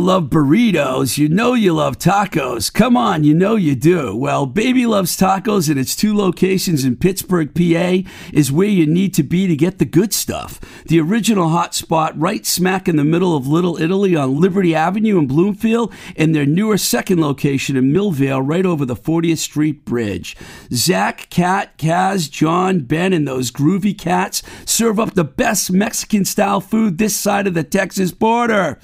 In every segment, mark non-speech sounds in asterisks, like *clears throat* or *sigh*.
You love burritos. You know you love tacos. Come on, you know you do. Well, Baby Loves Tacos and its two locations in Pittsburgh, PA is where you need to be to get the good stuff. The original hot spot right smack in the middle of Little Italy on Liberty Avenue in Bloomfield and their newer second location in Millvale right over the 40th Street Bridge. Zach, Kat, Kaz, John, Ben, and those groovy cats serve up the best Mexican style food this side of the Texas border.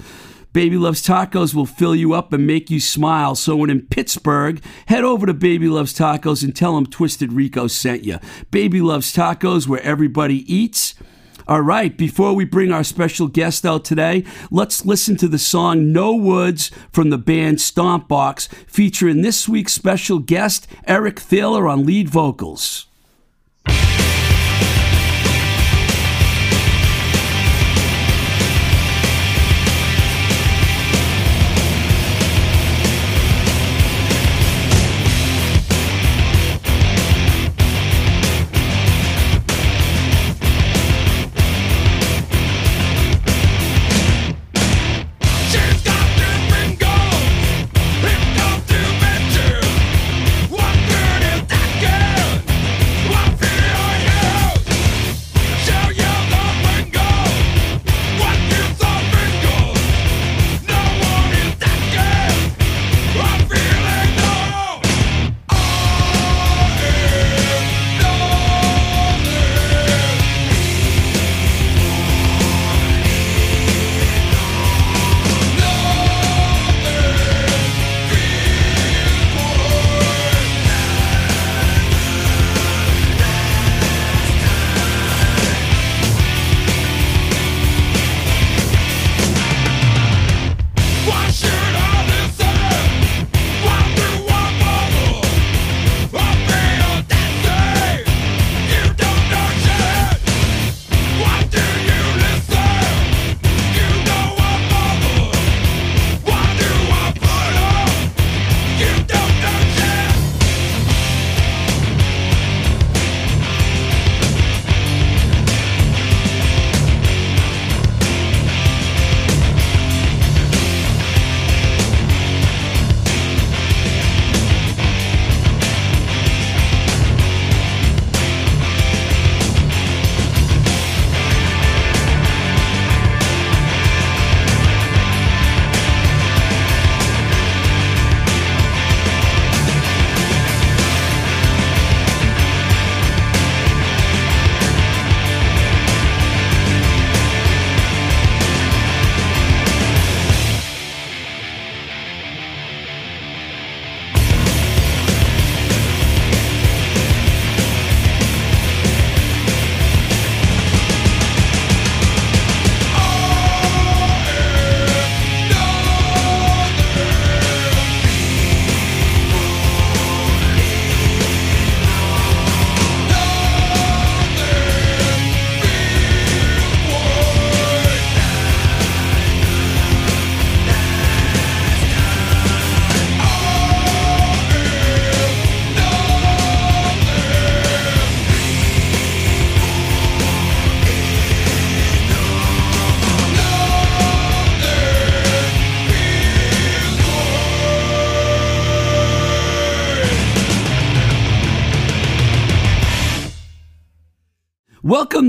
Baby Loves Tacos will fill you up and make you smile. So when in Pittsburgh, head over to Baby Loves Tacos and tell them Twisted Rico sent you. Baby Loves Tacos, where everybody eats. All right, before we bring our special guest out today, let's listen to the song No Woods from the band Stompbox, featuring this week's special guest, Eric Thaler, on lead vocals.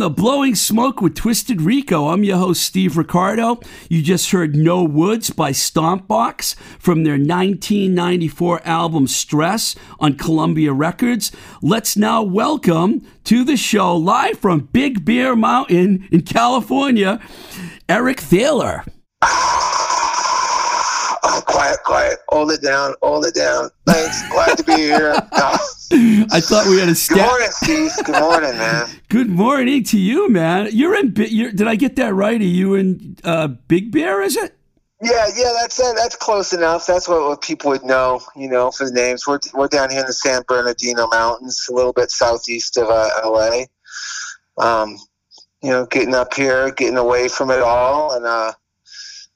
To Blowing Smoke with Twisted Rico. I'm your host, Steve Ricardo. You just heard No Woods by Stompbox from their 1994 album Stress on Columbia Records. Let's now welcome to the show, live from Big Bear Mountain in California, Eric Thaler. Quiet, quiet. Hold it down. Hold it down. Thanks. Glad to be here. *laughs* I thought we had a good morning, Steve. Good morning, man. *laughs* Good morning to you, man. You're in. You're, did I get that right? Are you in uh, Big Bear? Is it? Yeah, yeah. That's uh, that's close enough. That's what, what people would know, you know, for the names. We're we're down here in the San Bernardino Mountains, a little bit southeast of uh, LA. Um, you know, getting up here, getting away from it all, and uh,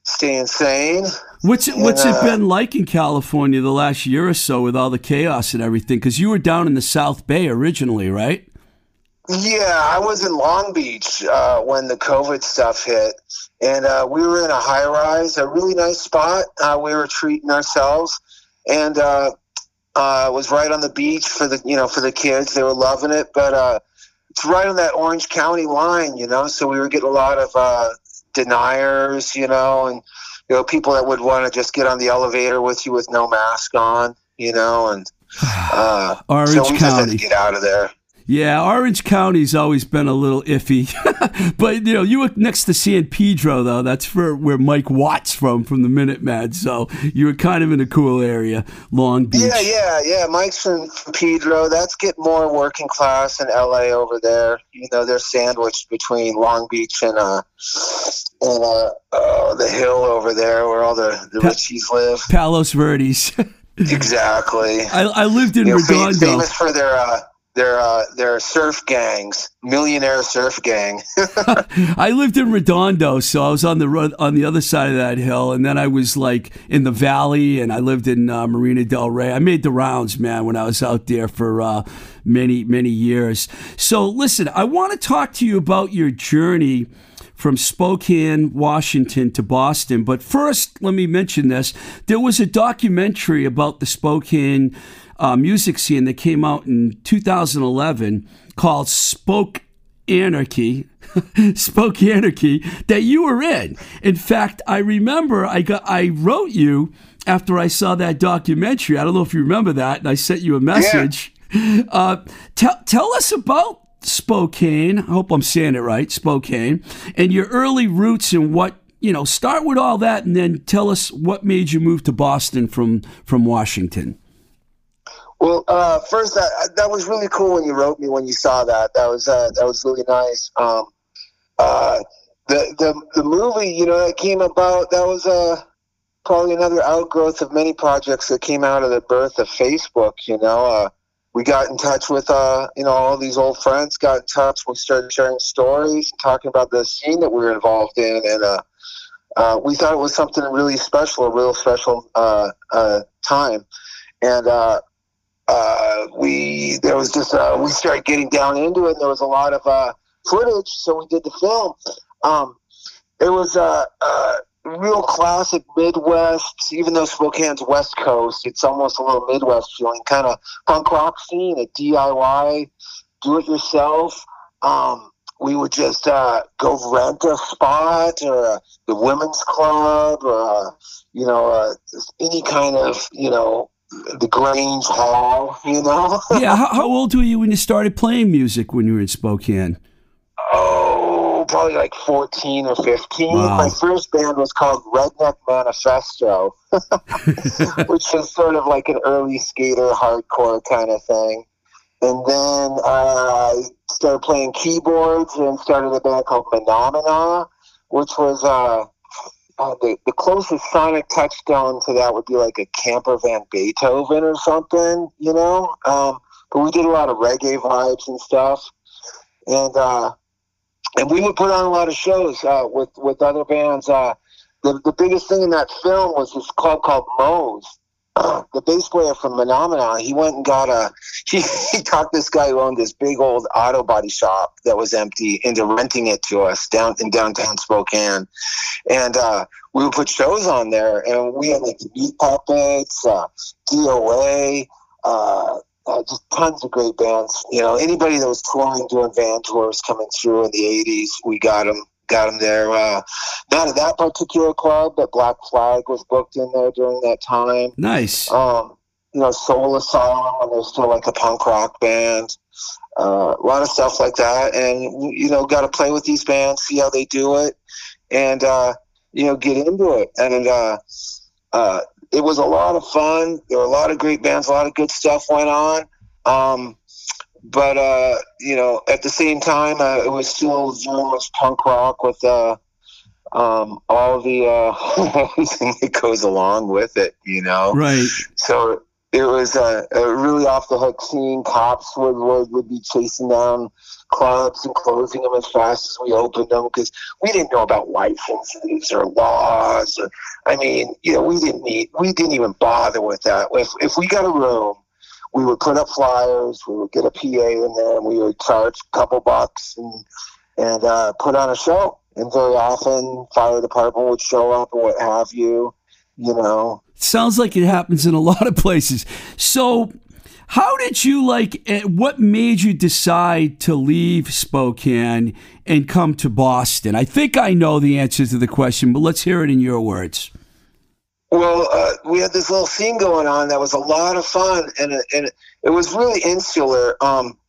staying sane. What's it, what's it uh, been like in California the last year or so with all the chaos and everything? Because you were down in the South Bay originally, right? Yeah, I was in Long Beach uh, when the COVID stuff hit, and uh, we were in a high rise, a really nice spot. Uh, we were treating ourselves, and uh, uh, it was right on the beach for the you know for the kids. They were loving it, but uh, it's right on that Orange County line, you know. So we were getting a lot of uh, deniers, you know, and you know people that would want to just get on the elevator with you with no mask on, you know, and *sighs* uh, so we just had to get out of there. Yeah, Orange County's always been a little iffy, *laughs* but you know you were next to San Pedro though. That's for where Mike Watts from from the Minutemen. So you were kind of in a cool area, Long Beach. Yeah, yeah, yeah. Mike's from, from Pedro. That's get more working class in LA over there. You know, they're sandwiched between Long Beach and uh and uh, uh the hill over there where all the, the Pa- Richies live. Palos Verdes. *laughs* Exactly. I, I lived in You know, Redondo. famous for their uh their uh their surf gangs, millionaire surf gang. *laughs* I lived in Redondo, so I was on the on the other side of that hill, and then I was like in the valley, and I lived in uh, Marina Del Rey. I made the rounds, man, when I was out there for uh, many many years. So listen, I want to talk to you about your journey from Spokane, Washington to Boston. But first, let me mention this: there was a documentary about the Spokane uh, music scene that came out in 2011 called Spoke Anarchy. *laughs* Spokanarchy that you were in. In fact, I remember I got I wrote you after I saw that documentary. I don't know if you remember that, and I sent you a message. Uh, tell tell us about Spokane. I hope I'm saying it right, Spokane, and your early roots and what you know. Start with all that, and then tell us what made you move to Boston from from Washington. Well, uh, first, that that was really cool when you wrote me when you saw that. That was uh, that was really nice. Um, uh, the the the movie, you know, that came about. That was uh, probably another outgrowth of many projects that came out of the birth of Facebook. You know, uh, we got in touch with uh, you know all these old friends. Got in touch. We started sharing stories, talking about the scene that we were involved in, and uh, we thought it was something really special, a real special time, and. Uh, we there was just uh, we started getting down into it. And there was a lot of uh, footage, so we did the film. Um, it was a, real classic Midwest, even though Spokane's West Coast, it's almost a little Midwest feeling, kind of punk rock scene, a DIY, do it yourself. Um, we would just uh, go rent a spot or the women's club or uh, you know uh, any kind of you know the Grange Hall, you know. *laughs* Yeah, how, how old were you when you started playing music when you were in Spokane? oh, probably like 14 or 15. Wow. My first band was called Redneck Manifesto, *laughs* which was sort of like an early skater hardcore kind of thing. And then uh, I started playing keyboards and started a band called Phenomena, which was uh, the, the closest sonic touchstone to that would be like a camper van Beethoven or something, you know? Um, but we did a lot of reggae vibes and stuff. And uh, and we would put on a lot of shows uh, with with other bands. Uh, the the biggest thing in that film was this club called Moe's. The bass player from Phenomena, he went and got a *laughs* he, he talked this guy who owned this big old auto body shop that was empty into renting it to us down in downtown Spokane, and uh, we would put shows on there, and we had like the Meat Puppets, uh, DOA. Uh, uh, just tons of great bands. You know, anybody that was touring doing van tours coming through in the '80s, we got them. Got them there. Uh, not at that particular club, but Black Flag was booked in there during that time Nice. um, you know, Soul Asylum, and they're still like a punk rock band. Uh, a lot of stuff like that, and you know, got to play with these bands, see how they do it, and uh, you know, get into it. And uh, uh, it was a lot of fun. There were a lot of great bands, a lot of good stuff went on. Um, but uh, you know, at the same time, uh, it was still very much punk rock with uh, um, all the uh, *laughs* everything that goes along with it. You know, Right. so it was a, a really off the hook scene. Cops would, would would be chasing down clubs and closing them as fast as we opened them because we didn't know about licenses or laws. Or, I mean, you know, we didn't need, we didn't even bother with that. If if we got a room, we would put up flyers. We would get a PA in there, and we would charge a couple bucks and and uh, put on a show. And very often, fire department would show up and what have you. You know, Sounds like it happens in a *laughs* lot of places. So, how did you like? eh, What made you decide to leave Spokane and come to Boston? I think I know the answer to the question, but let's hear it in your words. Well, uh, we had this little scene going on that was a lot of fun, and it, and it, was really insular. Um,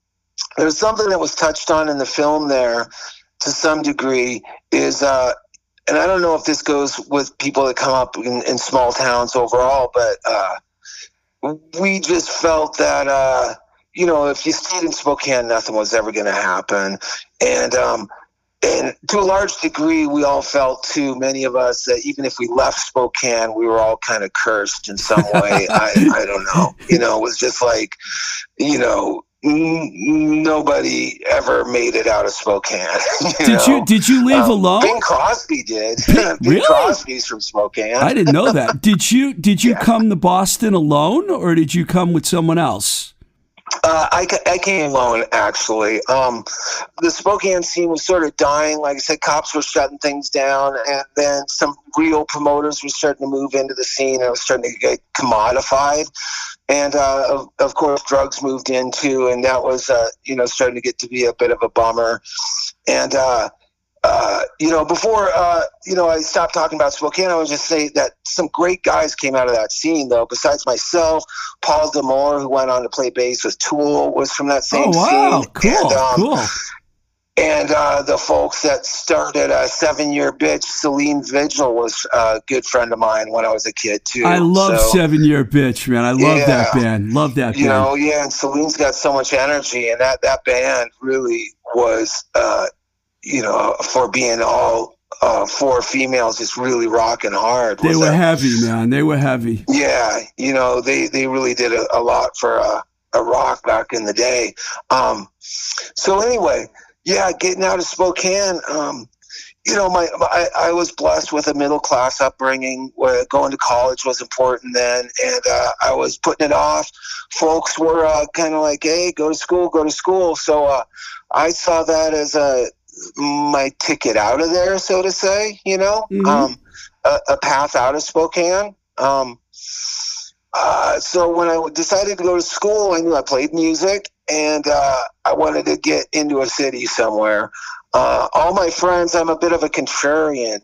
there's something that was touched on in the film there, to some degree, is uh, and I don't know if this goes with people that come up in, in small towns overall, but uh, we just felt that uh, you know if you stayed in Spokane, nothing was ever going to happen, and um, and to a large degree, we all felt too. Many of us that even if we left Spokane, we were all kind of cursed in some way. *laughs* I, I don't know. You know, it was just like, you know, n- nobody ever made it out of Spokane. *laughs* you Did you know? did you leave Um, alone? Bing Crosby did. Bing- *laughs* Bing really? Crosby's from Spokane. I didn't know that. Did you did you Yeah. come to Boston alone or did you come with someone else? Uh, I, I came alone, actually. Um, the Spokane scene was sort of dying. Like I said, cops were shutting things down, and then some real promoters were starting to move into the scene, and it was starting to get commodified. And uh, of, of course, drugs moved in too, and that was, uh, you know, starting to get to be a bit of a bummer. And uh, uh, you know, before uh, you know, I stopped talking about Spokane. I would just say that some great guys came out of that scene, though. Besides myself, Paul D'Amour, who went on to play bass with Tool, was from that same Oh wow, scene. cool, And, um, cool. and uh, the folks that started a seven-year bitch, Selene Vigil, was a good friend of mine when I was a kid too. I love So, Seven Year Bitch, man. I love that band. Love that You band. know, yeah, and Selene's got so much energy, and that that band really was, uh, you know, for being all uh, four females, just really rocking hard. they were a- heavy, man. They were heavy. yeah, you know, they they really did a, a lot for uh, a rock back in the day. Um, so anyway, yeah, getting out of Spokane. Um, you know, my I, I was blessed with a middle class upbringing. Where going to college was important then, and uh, I was putting it off. Folks were uh, kind of like, "Hey, go to school, go to school." So uh, I saw that as a my ticket out of there, so to say. You know, Mhm. um, a, a path out of Spokane. Um, uh, so when I decided to go to school, I knew I played music and uh, I wanted to get into a city somewhere. Uh, all my friends, I'm a bit of a contrarian,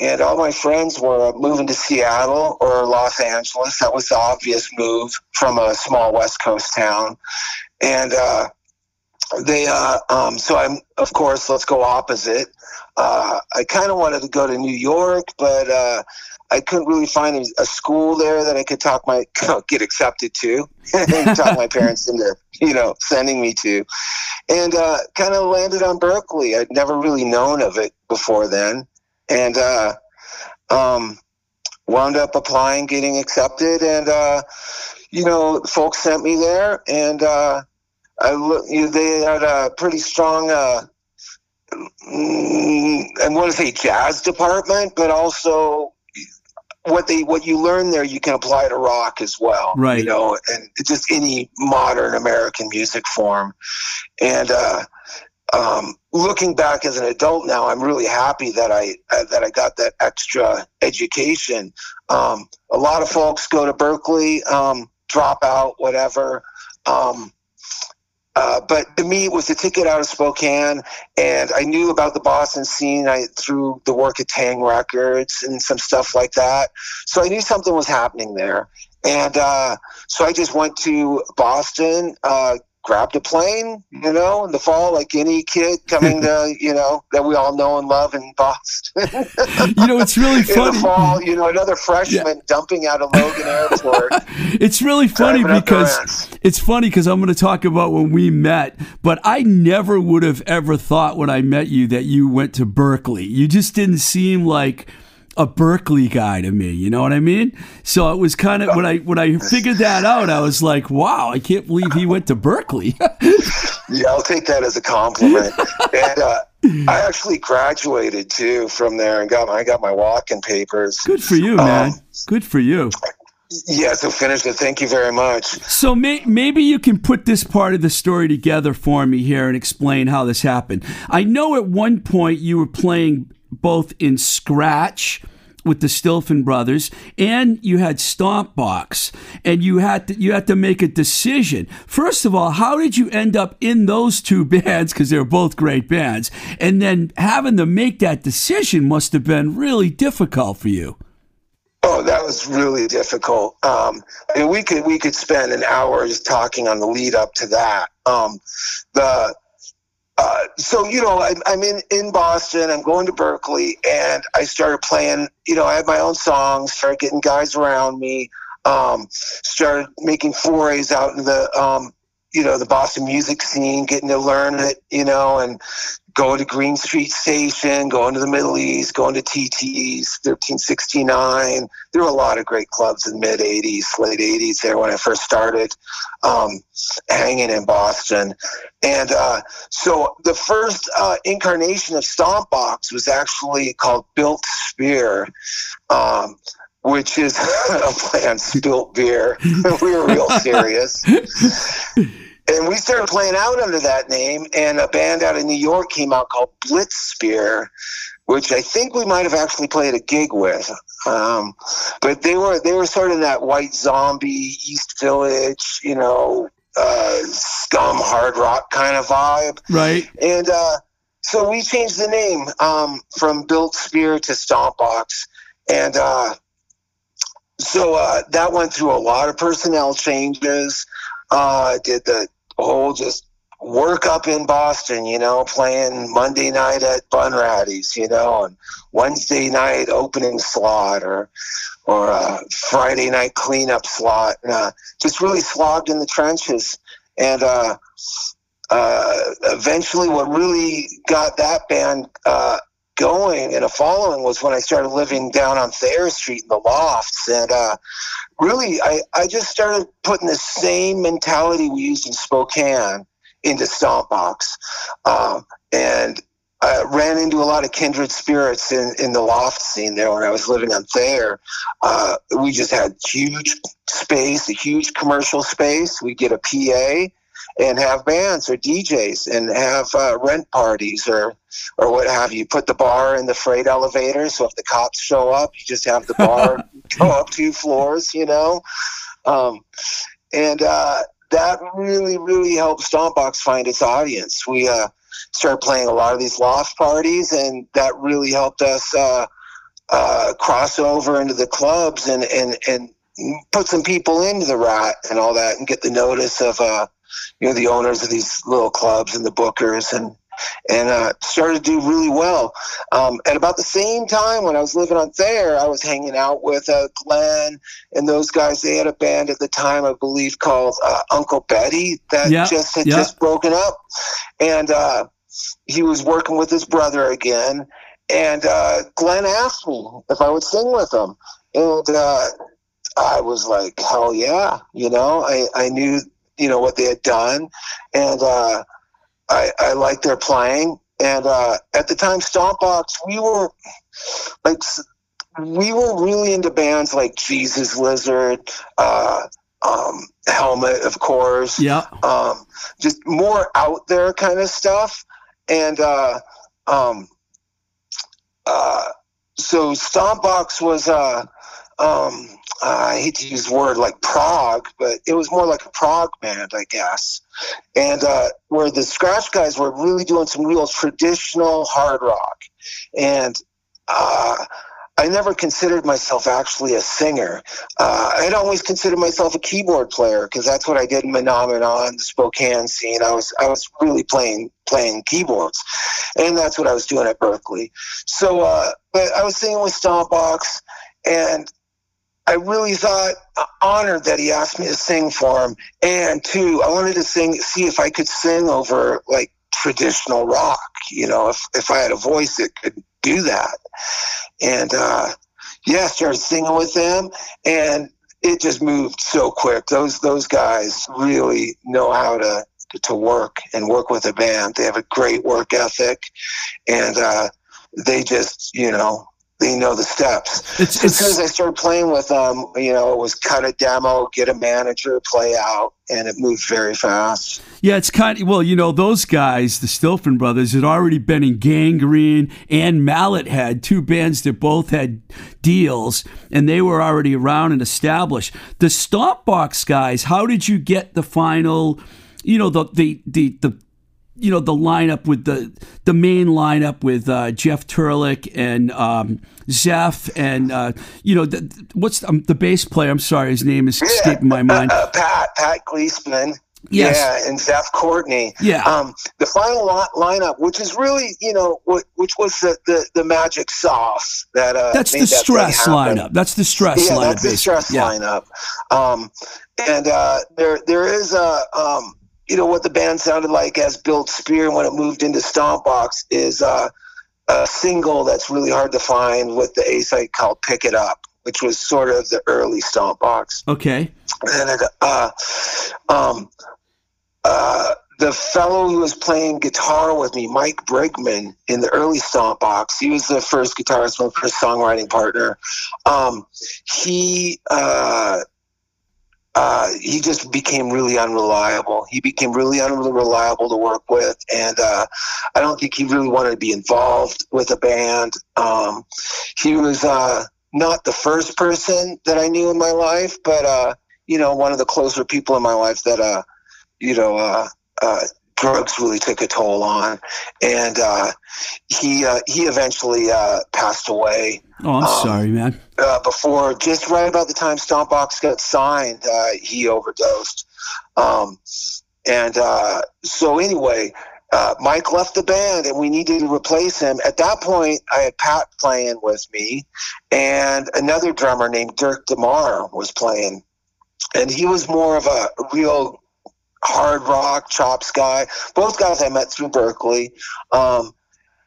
and all my friends were moving to Seattle or Los Angeles. That was the obvious move from a small West Coast town. And uh, they, uh, um, so I'm, of course, let's go opposite. Uh, I kind of wanted to go to New York, but uh, I couldn't really find a, school there that I could talk my *laughs* get accepted to, *laughs* and talk my *laughs* parents into you know sending me to, and uh, kind of landed on Berklee. I'd never really known of it before then, and uh, um, wound up applying, getting accepted, and uh, you know folks sent me there, and uh, I look, you they had a pretty strong. Uh, mm, I want to say jazz department, but also what they what you learn there you can apply to rock as well Right. you know and just any modern american music form and uh um, looking back as an adult now, I'm really happy that I uh, that I got that extra education. Um, a lot of folks go to Berklee, um, drop out, whatever. Um, uh, but to me, it was a ticket out of Spokane, and I knew about the Boston scene I, through the work at Taang Records and some stuff like that. So I knew something was happening there, and uh, so I just went to Boston, uh, grabbed a plane, you know, in the fall, like any kid coming to, *laughs* you know, that we all know and love in Boston. *laughs* You know, it's really *laughs* in the funny. fall, you know, another freshman dumping out of Logan Airport. It's really funny Driving up the because it's funny because I'm going to talk about when we met, but I never would have ever thought when I met you that you went to Berklee. You just didn't seem like a Berklee guy to me. You know what I mean? So it was kind of when I when I figured that out, I was like, wow, I can't believe he went to Berklee. *laughs* Yeah, I'll take that as a compliment. and uh, I actually graduated too from there and got my, I got my walk-in papers. Good for you, man. Um, Good for you. Yeah, so finished it. Thank you very much. So may, maybe you can put this part of the story together for me here and explain how this happened. I know at one point you were playing both in Scratch with the Stilfen brothers and you had Stompbox, and you had to you had to make a decision. First of all, how did you end up in those two *laughs* bands because they're both great bands? And then having to make that decision must have been really difficult for you. Oh, that was really difficult. Um, I mean, we could we could spend an hour just talking on the lead up to that. Um, the so you know I, I'm in in Boston. I'm going to Berklee, and I started playing. You know, I had my own songs. Started getting guys around me. Um, started making forays out in the um, you know the Boston music scene, getting to learn it. You know, and going to Green Street Station, going to the Middle East, going to TT's 1369. There were a lot of great clubs in the mid 80s, late 80s there when I first started um, hanging in Boston. And uh, so the first uh, incarnation of Stomp Box was actually called Built Spear. Um, which is *laughs* a play on spilt beer. *laughs* we were real serious. And we started playing out under that name, and a band out of New York came out called Blitz Spear, which I think we might have actually played a gig with. Um, but they were they were sort of that white zombie East Village, you know, uh, scum hard rock kind of vibe. Right? And uh, so we changed the name um, from Built Spear to Stompbox, And uh, so uh, that went through a lot of personnel changes. Uh, did the whole just work up in Boston, you know, playing Monday night at Bunratty's, you know, and Wednesday night opening slot or or uh, Friday night cleanup slot. And, uh, just really slogged in the trenches. And uh, uh, eventually, what really got that band uh, going and a following was when I started living down on Thayer Street in the lofts. And uh, really, I, I just started putting the same mentality we used in Spokane into Stomp Box. Um, and I ran into a lot of kindred spirits in, in the loft scene there when I was living on Thayer. Uh, we just had huge space, a huge commercial space. We get a PA and have bands or DJs and have uh, rent parties or or what have you. Put the bar in the freight elevator, so if the cops show up, you just have the bar *laughs* go up two floors, you know. Um, and uh, that really, really helped Stompbox find its audience. We uh, started playing a lot of these loft parties, and that really helped us uh, uh, cross over into the clubs and and and put some people into the rat and all that, and get the notice of uh, you know the owners of these little clubs and the bookers and and uh, started to do really well. Um, at about the same time when I was living on Thayer, I was hanging out with uh, Glenn and those guys. They had a band at the time, I believe, called uh, Uncle Betty that Yeah, just had yeah. just broken up, and uh, he was working with his brother again. And uh, Glenn asked me if I would sing with him, and uh, I was like, "Hell yeah!" You know, I, I knew you know what they had done, and uh, I, I liked their playing. And uh, at the time, Stompbox, we were like we were really into bands like Jesus Lizard, uh, um, Helmet, of course, Yeah. um, just more out there kind of stuff. And uh, um, uh, so Stompbox was uh, um, I hate to use the word like prog, but it was more like a prog band, I guess. And uh, where the Scratch guys were really doing some real traditional hard rock. And uh, I never considered myself actually a singer. Uh, I'd always considered myself a keyboard player because that's what I did in Phenomena, the Spokane scene. I was I was really playing playing keyboards, and that's what I was doing at Berklee. So, uh, but I was singing with Stompbox, and I really thought uh, honored that he asked me to sing for him, and two, I wanted to sing, see if I could sing over like traditional rock. You know, if if I had a voice that could do that, and uh, yeah, started singing with them, and it just moved so quick. Those those guys really know how to to work and work with a band. They have a great work ethic, and uh, they just you know they know the steps. It's- So as soon as I started playing with them, you know, it was cut a demo, get a manager, play out, and it moved very fast. Yeah, it's kind of, well, you know, those guys, the Stilfen brothers, had already been in Gangrene and Mallet had two bands that both had deals, and they were already around and established. The Stompbox guys, how did you get the final, you know, the, the, the, the, you know the lineup with the the main lineup with uh, Jeff Turlick and um, Zeph and uh, you know the, what's um, the bass player? I'm sorry, his name is escaping my mind. Uh, Pat Pat Gleesman. Yes. Yeah, and Zeph Courtney. Yeah. Um, the final li- lineup, which is really, you know, what, which was the, the, the magic sauce that uh, That's the that stress lineup. That's the stress yeah, lineup. that's the basically. stress yeah. lineup. Um, and uh, there there is a um, you know what the band sounded like as Built Spear when it moved into Stompbox is uh, a single that's really hard to find with the A site called "Pick It Up," which was sort of the early Stompbox. Okay. And it, uh, um, uh, the fellow who was playing guitar with me, Mike Brigman, in the early Stompbox, he was the first guitarist, my first songwriting partner. Um, he uh, uh, he just became really unreliable. He became really unreliable to work with, and uh, I don't think he really wanted to be involved with a band. Um, he was uh, not the first person that I knew in my life, but uh, you know, one of the closer people in my life that uh, you know, uh, uh, drugs really took a toll on, and uh, he uh, he eventually uh, passed away Oh, I'm Um, sorry, man. Uh, before just right about the time Stompbox got signed, uh, he overdosed. Um, and uh, so anyway, uh, Mike left the band and we needed to replace him. At that point, I had Pat playing with me, and another drummer named Dirk DeMar was playing. And he was more of a real hard rock chops guy. Both guys I met through Berklee. Um,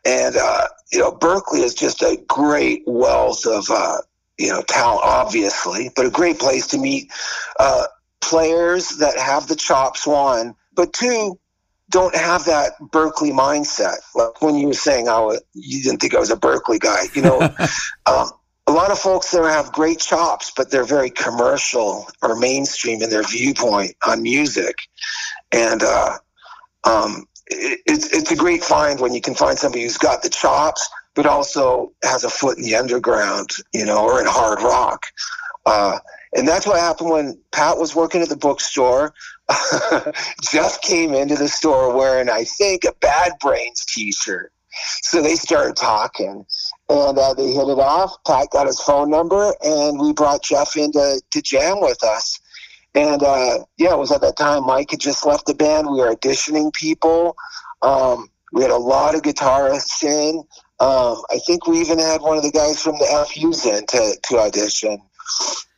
and, uh, you know, Berklee is just a great wealth of, uh, you know, talent, obviously, but a great place to meet uh, players that have the chops, one, but two, don't have that Berklee mindset. Like when you were saying, oh, you didn't think I was a Berklee guy, you know, *laughs* um, a lot of folks there have great chops, but they're very commercial or mainstream in their viewpoint on music. And uh, um, it, it's, it's a great find when you can find somebody who's got the chops, but also has a foot in the underground, you know, or in hard rock. Uh, and that's what happened when Pat was working at the bookstore. *laughs* Jeff came into the store wearing, I think, a Bad Brains T-shirt. So they started talking, and uh, they hit it off. Pat got his phone number, and we brought Jeff in to, to jam with us. And uh, yeah, it was at that time Mike had just left the band. We were auditioning people. Um, we had a lot of guitarists in. Um, I think we even had one of the guys from the FUs in to, to audition.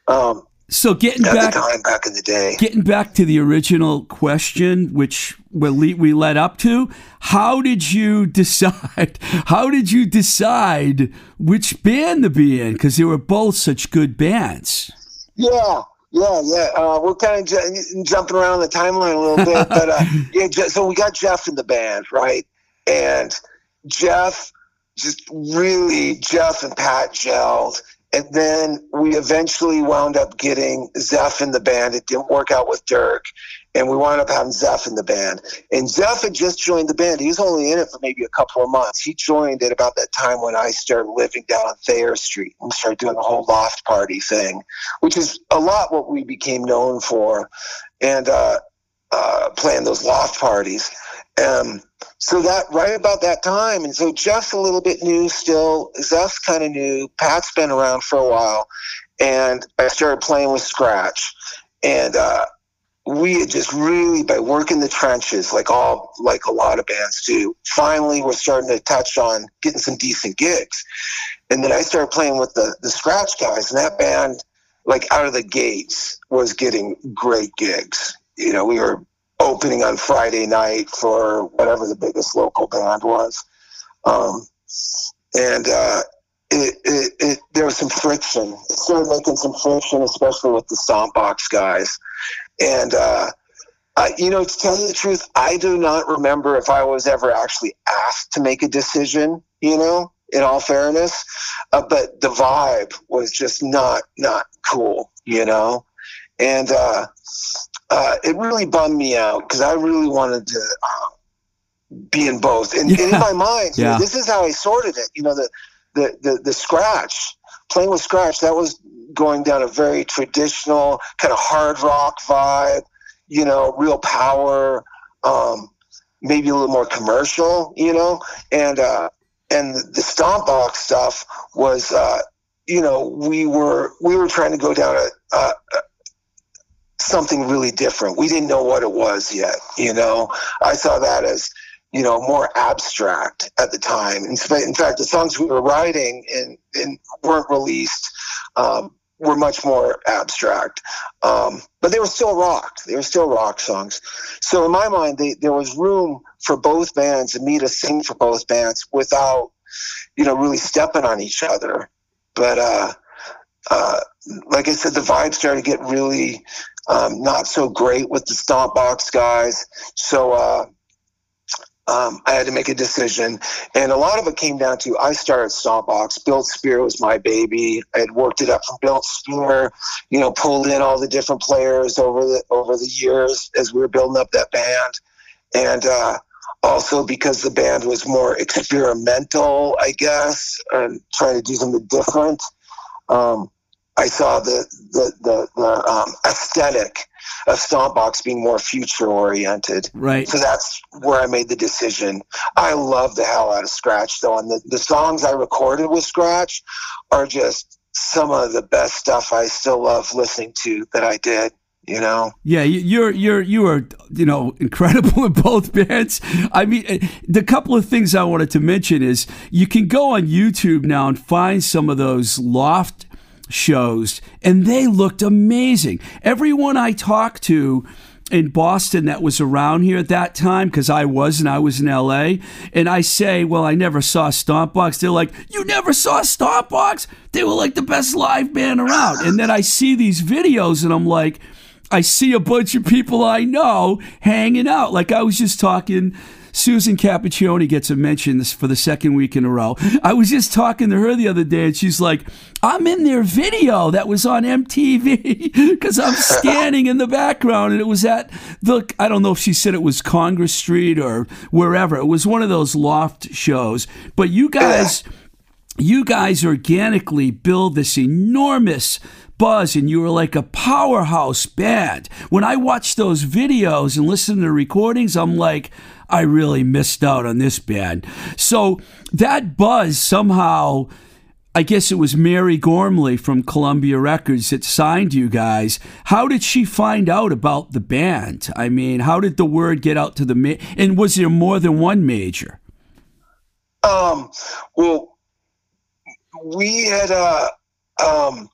Um, So getting back back in the day. getting back to the original question, which we we led up to, how did you *laughs* decide? How did you decide which band to be in? Because they were both such good bands. Yeah, yeah, yeah. Uh, we're kind of ju- jumping around the timeline a little bit, but uh, *laughs* yeah. So we got Jeff in the band, right? And Jeff just really Jeff and Pat gelled, and then we eventually wound up getting Zeph in the band. It didn't work out with Dirk, and we wound up having Zeph in the band. And Zeph had just joined the band. He was only in it for maybe a couple of months. He joined at about that time when I started living down on Thayer Street and started doing the whole loft party thing, which is a lot what we became known for, and uh, uh, playing those loft parties. Um, so that right about that time, and so Jeff's a little bit new still. Zeph's kind of new. Pat's been around for a while, and I started playing with Scratch, and uh, we had just really by working the trenches, like all like a lot of bands do. Finally, we're starting to touch on getting some decent gigs, and then I started playing with the the Scratch guys, and that band, like out of the gates, was getting great gigs. You know, we were opening on Friday night for whatever the biggest local band was. Um, and uh, it, it, it, there was some friction. It started making some friction, especially with the Stompbox guys. And, uh, I, you know, to tell you the truth, I do not remember if I was ever actually asked to make a decision, you know, in all fairness. Uh, but the vibe was just not, not cool, you know? And, uh, it really bummed me out because I really wanted to uh, be in both. And, and in my mind, you know, this is how I sorted it. You know, the, the the the scratch playing with scratch that was going down a very traditional kind of hard rock vibe. You know, real power, um, maybe a little more commercial. You know, and uh, and the, the stomp box stuff was. Uh, you know, we were we were trying to go down a, a, something really different. We didn't know what it was yet. You know, I saw that as you know more abstract at the time. In, in fact, the songs we were writing and, and weren't released um, were much more abstract, um, but they were still rock. They were still rock songs. So in my mind, they, there was room for both bands and me to sing for both bands without you know really stepping on each other. But uh, uh, like I said, the vibe started to get really um, not so great with the Stomp Box guys. So uh, um, I had to make a decision. And a lot of it came down to I started Stomp Box. Built Spear was my baby. I had worked it up from Built Spear, you know, pulled in all the different players over the over the years as we were building up that band. And uh, also because the band was more experimental, I guess, and trying to do something different. Um, I saw the the the, the um, aesthetic of Stompbox being more future oriented. Right. So that's where I made the decision. I love the hell out of Scratch though, and the, the songs I recorded with Scratch are just some of the best stuff I still love listening to that I did. You know, Yeah, you- you're you're you are you know incredible *laughs* in both bands. I mean, eh, the couple of things I wanted to mention is you can go on YouTube now and find some of those loft shows, and they looked amazing. Everyone I talked to in Boston that was around here at that time because I was and I was in LA and I say well I never saw Stompbox they're like you never saw Stompbox they were like the best live band around and then I see these videos and I'm like I see a bunch of people I know hanging out. Like I was just talking. Susan Cappuccioni gets a mention for the second week in a row. I was just talking to her the other day, and she's like, "I'm in their video that was on MTV because *laughs* I'm *laughs* scanning in the background, and it was at the I don't know if she said it was Congress Street or wherever. It was one of those loft shows. But you *laughs* guys." you guys organically build this enormous buzz and you were like a powerhouse band. When I watch those videos and listen to recordings, I'm like, I really missed out on this band. So that buzz somehow. I guess it was Mary Gormley from Columbia Records that signed you guys. How did she find out about the band? I mean, how did the word get out to the ma- and was there more than one major? um, well, we had uh, um,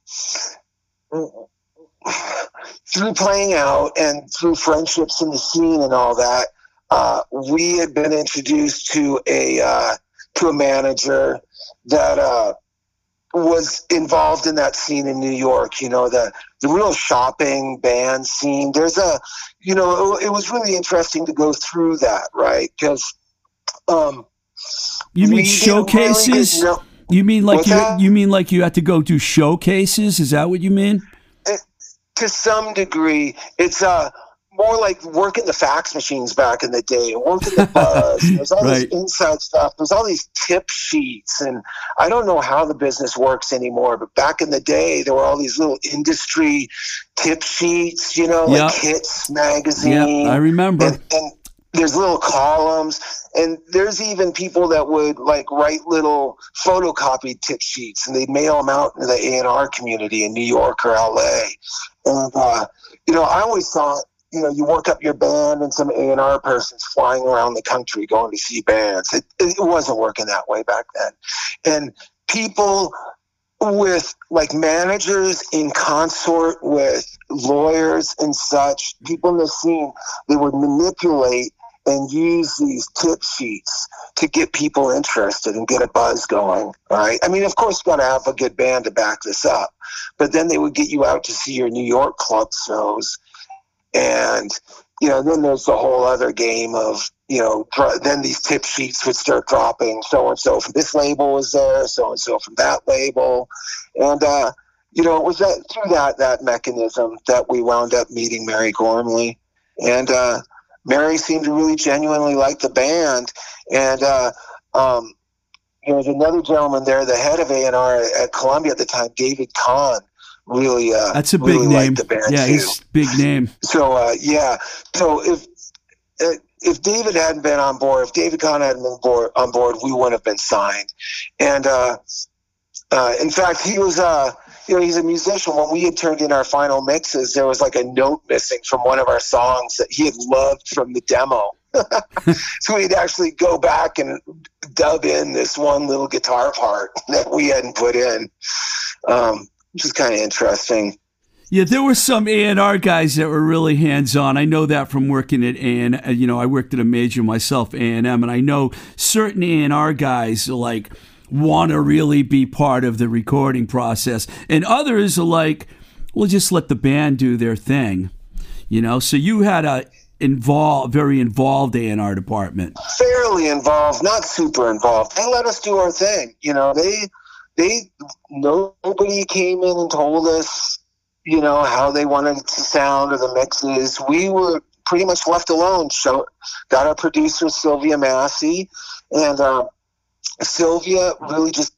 through playing out and through friendships in the scene and all that, uh, we had been introduced to a uh, to a manager that uh, was involved in that scene in New York. You know, the the real shopping band scene. There's a, you know, it, it was really interesting to go through that, right? Because um, You mean didn't really showcases? know- You mean like you? that? You mean like you had to go do showcases? Is that what you mean? to some degree it's uh more like working the fax machines back in the day, working the buzz. *laughs* There's all Right. this inside stuff. There's all these tip sheets, and I don't know how the business works anymore. But back in the day, there were all these little industry tip sheets. You know, like Hits magazine. Yeah, I remember. and, and there's little columns and there's even people that would like write little photocopied tip sheets and they'd mail them out into the A&R community in New York or LA and uh, you know I always thought you know you work up your band and some A&R person's flying around the country going to see bands it, it wasn't working that way back then and people with like managers in consort with lawyers and such people in the scene they would manipulate and use these tip sheets to get people interested and get a buzz going. Right? I mean, of course, you got to have a good band to back this up, but then they would get you out to see your New York club shows, and you know, then there's the whole other game of you know, then these tip sheets would start dropping. So and so from this label was there, so and so from that label, and uh, you know, it was that through that that mechanism that we wound up meeting Mary Gormley, and. uh Mary seemed to really genuinely like the band, and uh, um, there was another gentleman there, the head of A and R at Columbia at the time, David Kahne. Really, uh, That's a big really name. Yeah, too. he's big name. *laughs* So uh, yeah, so if if David hadn't been on board, if David Kahne hadn't been board, on board, we wouldn't have been signed. And uh, uh, in fact, he was uh, you know he's a musician. When we had turned in our final mixes, there was like a note missing from one of our songs that he had loved from the demo. *laughs* so we'd actually go back and dub in this one little guitar part *laughs* that we hadn't put in, um, which is kind of interesting. Yeah, there were some A and R guys that were really hands on. I know that from working at A and uh, you know I worked at a major myself, A and M, and I know certain A and R guys like want to really be part of the recording process, and others are like, "We'll just let the band do their thing," you know. So you had a involved, very involved A and R department. fairly involved, not super involved. They let us do our thing. You know, they they nobody came in and told us, you know, how they wanted it to sound or the mixes. We were pretty much left alone. So got our producer Sylvia Massy, and uh, Sylvia really just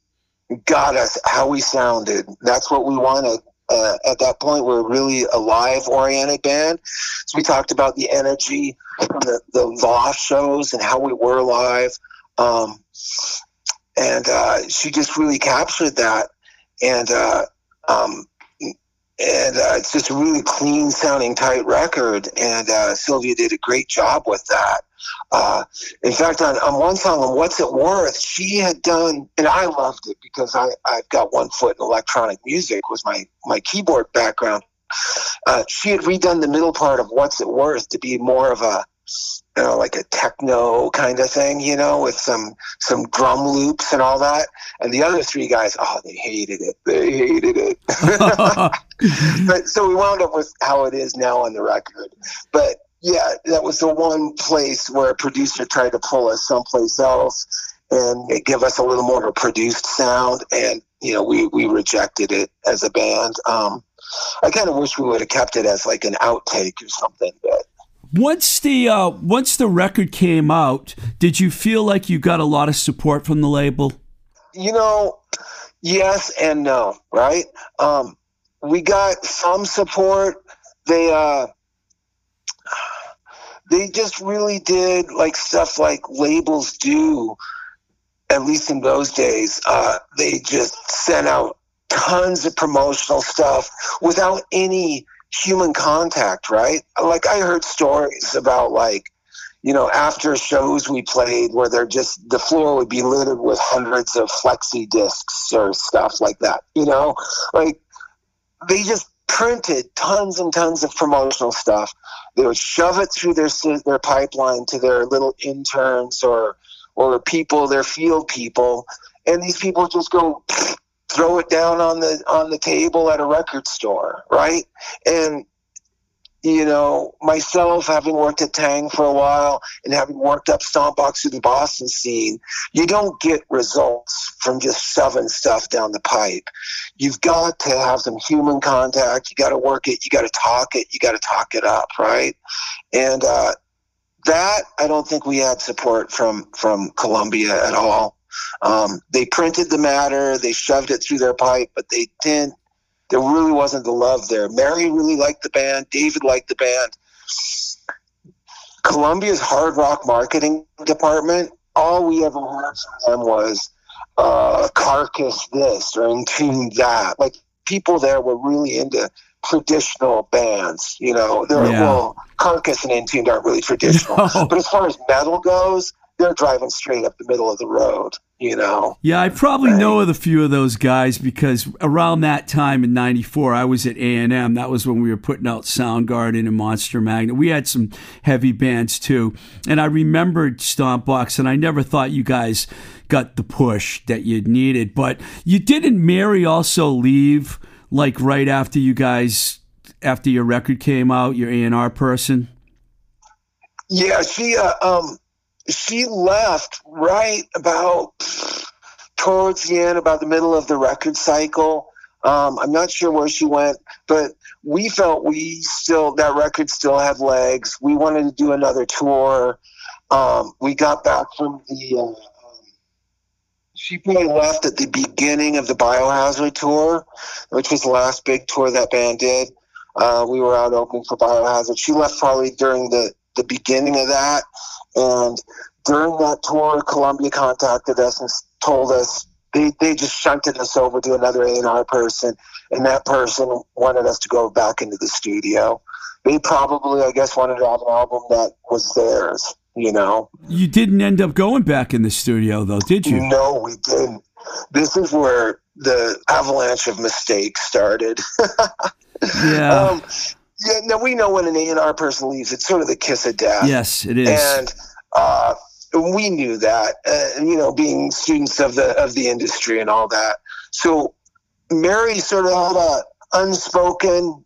got us how we sounded. That's what we wanted. Uh, at that point, we we're really a live oriented band. So we talked about the energy from the, the Voss shows and how we were live. Um, and uh, she just really captured that. And uh, um, and uh, it's just a really clean sounding, tight record. And uh, Sylvia did a great job with that. Uh, in fact, on, on one song, on What's It Worth, she had done, and I loved it because I, I've got one foot in electronic music, was my, my keyboard background. Uh, she had redone the middle part of What's It Worth to be more of a, you know, like a techno kind of thing, you know, with some some drum loops and all that. And the other three guys, oh, they hated it. They hated it. *laughs* *laughs* but so we wound up with how it is now on the record. But yeah, that was the one place where a producer tried to pull us someplace else and give us a little more of a produced sound, and you know we we rejected it as a band. Um, I kind of wish we would have kept it as like an outtake or something, but. Once the uh, once the record came out, did you feel like you got a lot of support from the label? you know, yes and no, right? Um, we got some support. They uh, they just really did like stuff like labels do. At least in those days, uh, they just sent out tons of promotional stuff without any human contact, right? Like I heard stories about like you know, after shows we played where they're just the floor would be littered with hundreds of flexi discs or stuff like that. You know, like they just printed tons and tons of promotional stuff. They would shove it through their their pipeline to their little interns or or people, their field people, and these people just go throw it down on the on the table at a record store, right? And you know, myself having worked at Taang for a while and having worked up Stompbox through the Boston scene, you don't get results from just shoving stuff down the pipe. You've got to have some human contact. You got to work it. You got to talk it. You got to talk it up, right? And uh, that I don't think we had support from from Columbia at all. Um, they printed the matter, they shoved it through their pipe, but they didn't. There really wasn't the love there. Mary really liked the band. David liked the band. Columbia's hard rock marketing department, all we ever heard from them was uh, Carcass this or Entombed that. Like people there were really into traditional bands. You know, they're Yeah. well, Carcass and tune aren't really *laughs* traditional. No. But as far as metal goes, they're driving straight up the middle of the road. You know. Yeah, I probably know of a few of those guys because around that time in '94, I was at A and M. That was when we were putting out Soundgarden and Monster Magnet. We had some heavy bands too, and I remembered Stompbox, and I never thought you guys got the push that you needed. But you didn't Mary also leave like right after you guys after your record came out, your A and R person. Yeah, she uh, um she left right about towards the end, about the middle of the record cycle. Um, I'm not sure where she went, but we felt we still that record still had legs. We wanted to do another tour. Um, we got back from the. Uh, um, she probably left at the beginning of the Biohazard tour, which was the last big tour that band did. Uh, we were out opening for Biohazard. She left probably during the the beginning of that, and during that tour, Columbia contacted us and told us they, they just shunted us over to another A&R person, and that person wanted us to go back into the studio. They probably, I guess, wanted to have an album that was theirs, you know? You didn't end up going back in the studio though, did you? No, we didn't. This is where the avalanche of mistakes started. *laughs* Yeah. um, yeah, now we know when an A&R person leaves, it's sort of the kiss of death. yes, it is. and uh, we knew that, uh, you know, being students of the of the industry and all that. So Mary sort of had a unspoken,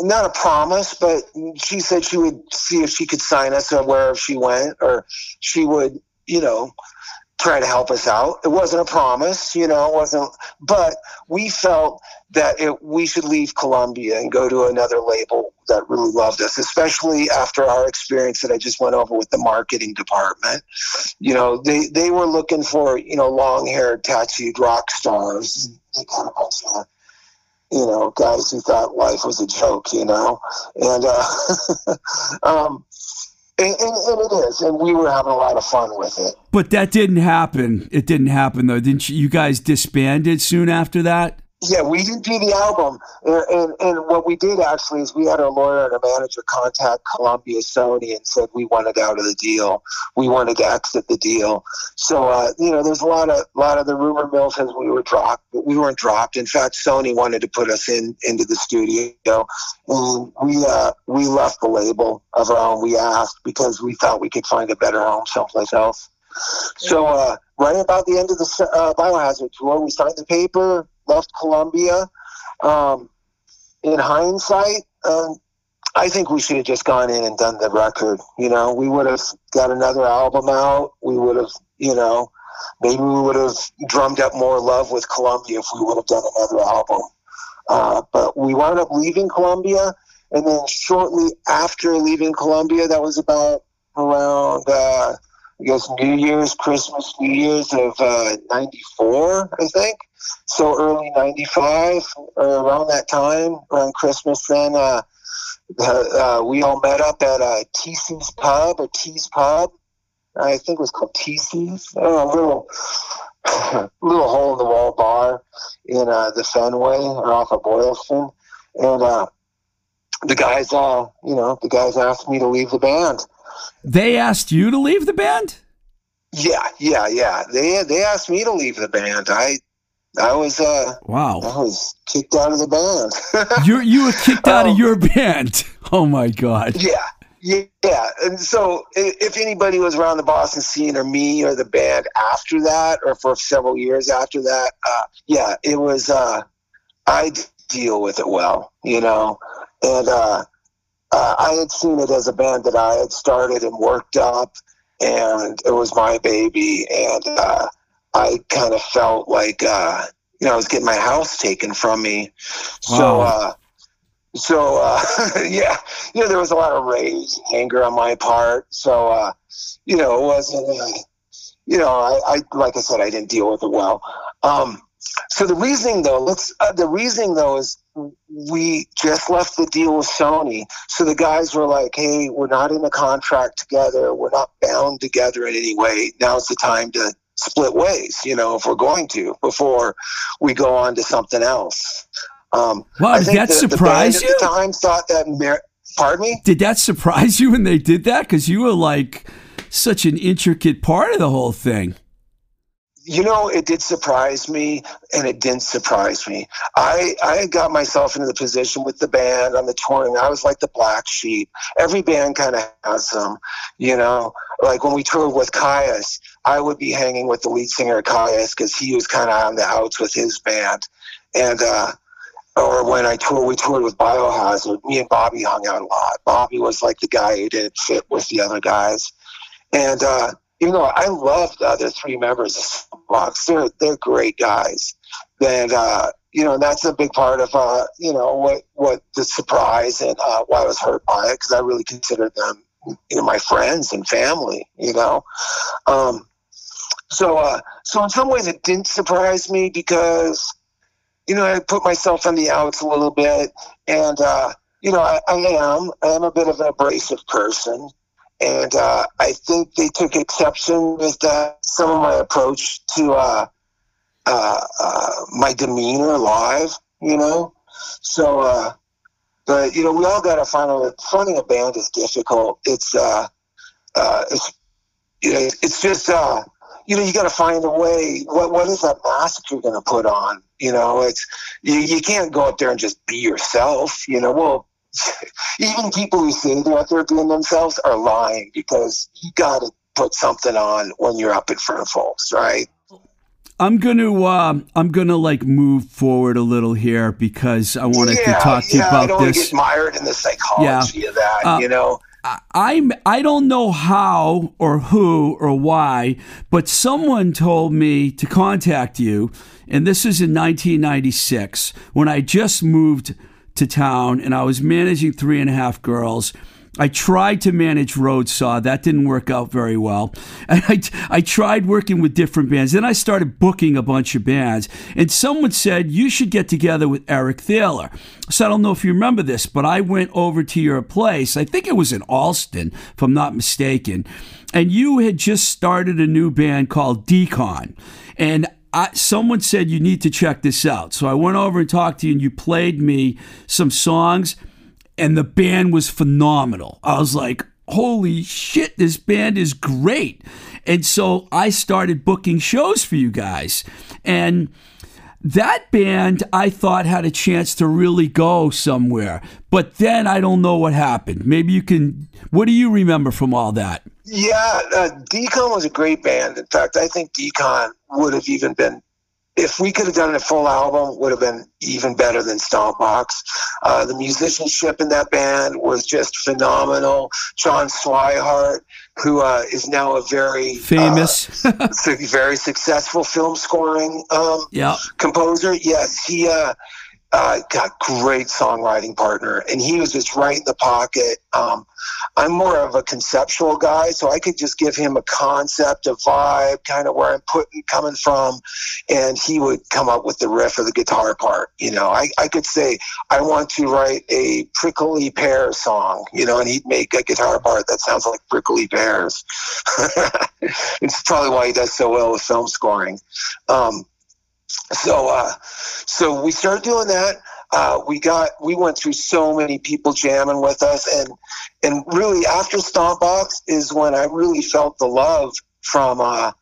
not a promise, but she said she would see if she could sign us wherever she went, or she would, you know, try to help us out. It wasn't a promise, you know, it wasn't, but we felt that it, we should leave Columbia and go to another label that really loved us, especially after our experience that I just went over with the marketing department. You know, they, they were looking for, you know, long haired, tattooed rock stars. You know, guys who thought life was a joke, you know, and, uh, *laughs* um, and, and, and it is, and we were having a lot of fun with it. But that didn't happen. It didn't happen though, didn't you? You guys disbanded soon after that. Yeah, we didn't do the album, and, and and what we did actually is we had our lawyer and our manager contact Columbia Sony and said we wanted out of the deal, we wanted to exit the deal. So uh, you know, there's a lot of lot of the rumor mill says we were dropped, but we weren't dropped. In fact, Sony wanted to put us in into the studio, and we uh, we left the label of our own. We asked because we thought we could find a better home someplace else. So uh, right about the end of the uh, Biohazard tour, we signed the paper, left Columbia. Um, in hindsight, um, I think we should have just gone in and done the record. You know, we would have got another album out. We would have, you know, maybe we would have drummed up more love with Columbia if we would have done another album. Uh, but we wound up leaving Columbia, and then shortly after leaving Columbia, that was about around, uh, I guess, New Year's, Christmas, New Year's of uh, 94, I think. So early 95, or around that time, around Christmas, then uh, uh, we all met up at uh, TC's Pub or T's Pub. I think it was called TC's. Don't a little, *sighs* little hole in the wall bar in uh, the Fenway or off of Boylston. And uh, the guys, uh, you know, the guys asked me to leave the band. They asked you to leave the band. Yeah, yeah, yeah. They they asked me to leave the band. I I was uh Wow. I was kicked out of the band. *laughs* You you were kicked out Oh. of your band. *laughs* Oh my god. yeah, yeah, yeah. And so if anybody was around the Boston scene or me or the band after that, or for several years after that, uh, yeah, it was. Uh, I deal with it well, you know, and uh, uh, I had seen it as a band that I had started and worked up, and it was my baby, and uh, I kind of felt like uh, you know I was getting my house taken from me. So. Wow. Uh, so uh, *laughs* yeah, you know there was a lot of rage, anger on my part. So uh, you know it wasn't. Uh, you know, I, I like I said, I didn't deal with it well. Um, so the reasoning though, let's uh, the reasoning though is we just left the deal with Sony. So the guys were like, "Hey, we're not in a contract together. We're not bound together in any way. Now's the time to split ways. You know, if we're going to before we go on to something else." Um, Wow, I did that the, surprise the you? At the time, thought that. Mer- Pardon me. Did that surprise you when they did that? Because you were like such an intricate part of the whole thing. You know it did surprise me and it didn't surprise me i i got myself into the position with the band on the touring i was like the black sheep every band kind of has them you know like when we toured with Kyuss i would be hanging with the lead singer Kyuss because he was kind of on the outs with his band and uh or when I toured, we toured with Biohazard. Me and Bobby hung out a lot. Bobby was like the guy who didn't fit with the other guys, and uh, even though I love the other three members of Box, they're they're great guys. And uh, you know, that's a big part of uh, you know what what the surprise and uh, why I was hurt by it because I really considered them you know my friends and family. You know, um, so uh, so in some ways it didn't surprise me because you know I put myself on the outs a little bit, and uh, you know I, I am I am a bit of an abrasive person and uh, I think they took exception with some of my approach to uh, uh, uh, my demeanor live, you know. So, uh, but you know, we all got to find out. Fronting a band is difficult. It's it's you know, it's just you know, you got to find a way. What what is that mask you're going to put on? You know, it's you, you can't go up there and just be yourself. You know, well, *laughs* even people who say they're out there being themselves are lying because you got to put something on when you're up in front of folks, right? I'm gonna um, I'm gonna like move forward a little here because I wanted to talk to you yeah, I about don't this. get mired in the psychology of that. Uh, you know, I- I'm I don't know how or who or why, but someone told me to contact you, and this is in 1996 when I just moved to town and I was managing three and a half girls. I tried to manage Roadsaw. That didn't work out very well. *laughs* And I, I tried working with different bands. Then I started booking a bunch of bands. And someone said, You should get together with Eric Thaler. So I don't know if you remember this, but I went over to your place. I think it was in Allston, if I'm not mistaken. And you had just started a new band called Decon. And I, someone said you need to check this out. So I went over and talked to you, and you played me some songs and the band was phenomenal. I was like, holy shit, this band is great. And so I started booking shows for you guys. And that band I thought had a chance to really go somewhere. But then I don't know what happened. Maybe you can, what do you remember from all that? Yeah, uh, Decon was a great band. In fact, I think Decon would have even been. If we could have done a full album, would have been even better than Stompbox. Uh, the musicianship in that band was just phenomenal. John Swihart, who uh, is now a very uh, Famous. *laughs* su- very successful film scoring um, yeah. composer. Yes, he uh, got great songwriting partner, and he was just right in the pocket. Um, I'm more of a conceptual guy, so I could just give him a concept, a vibe, kind of where I'm putting coming from, and he would come up with the riff or the guitar part. You know, I, I could say I want to write a prickly pear song, you know, and he'd make a guitar part that sounds like prickly pears. *laughs* it's probably why he does so well with film scoring. Um, so uh, so we started doing that. Uh, we got we went through so many people jamming with us, and and really after Stompbox is when I really felt the love from uh,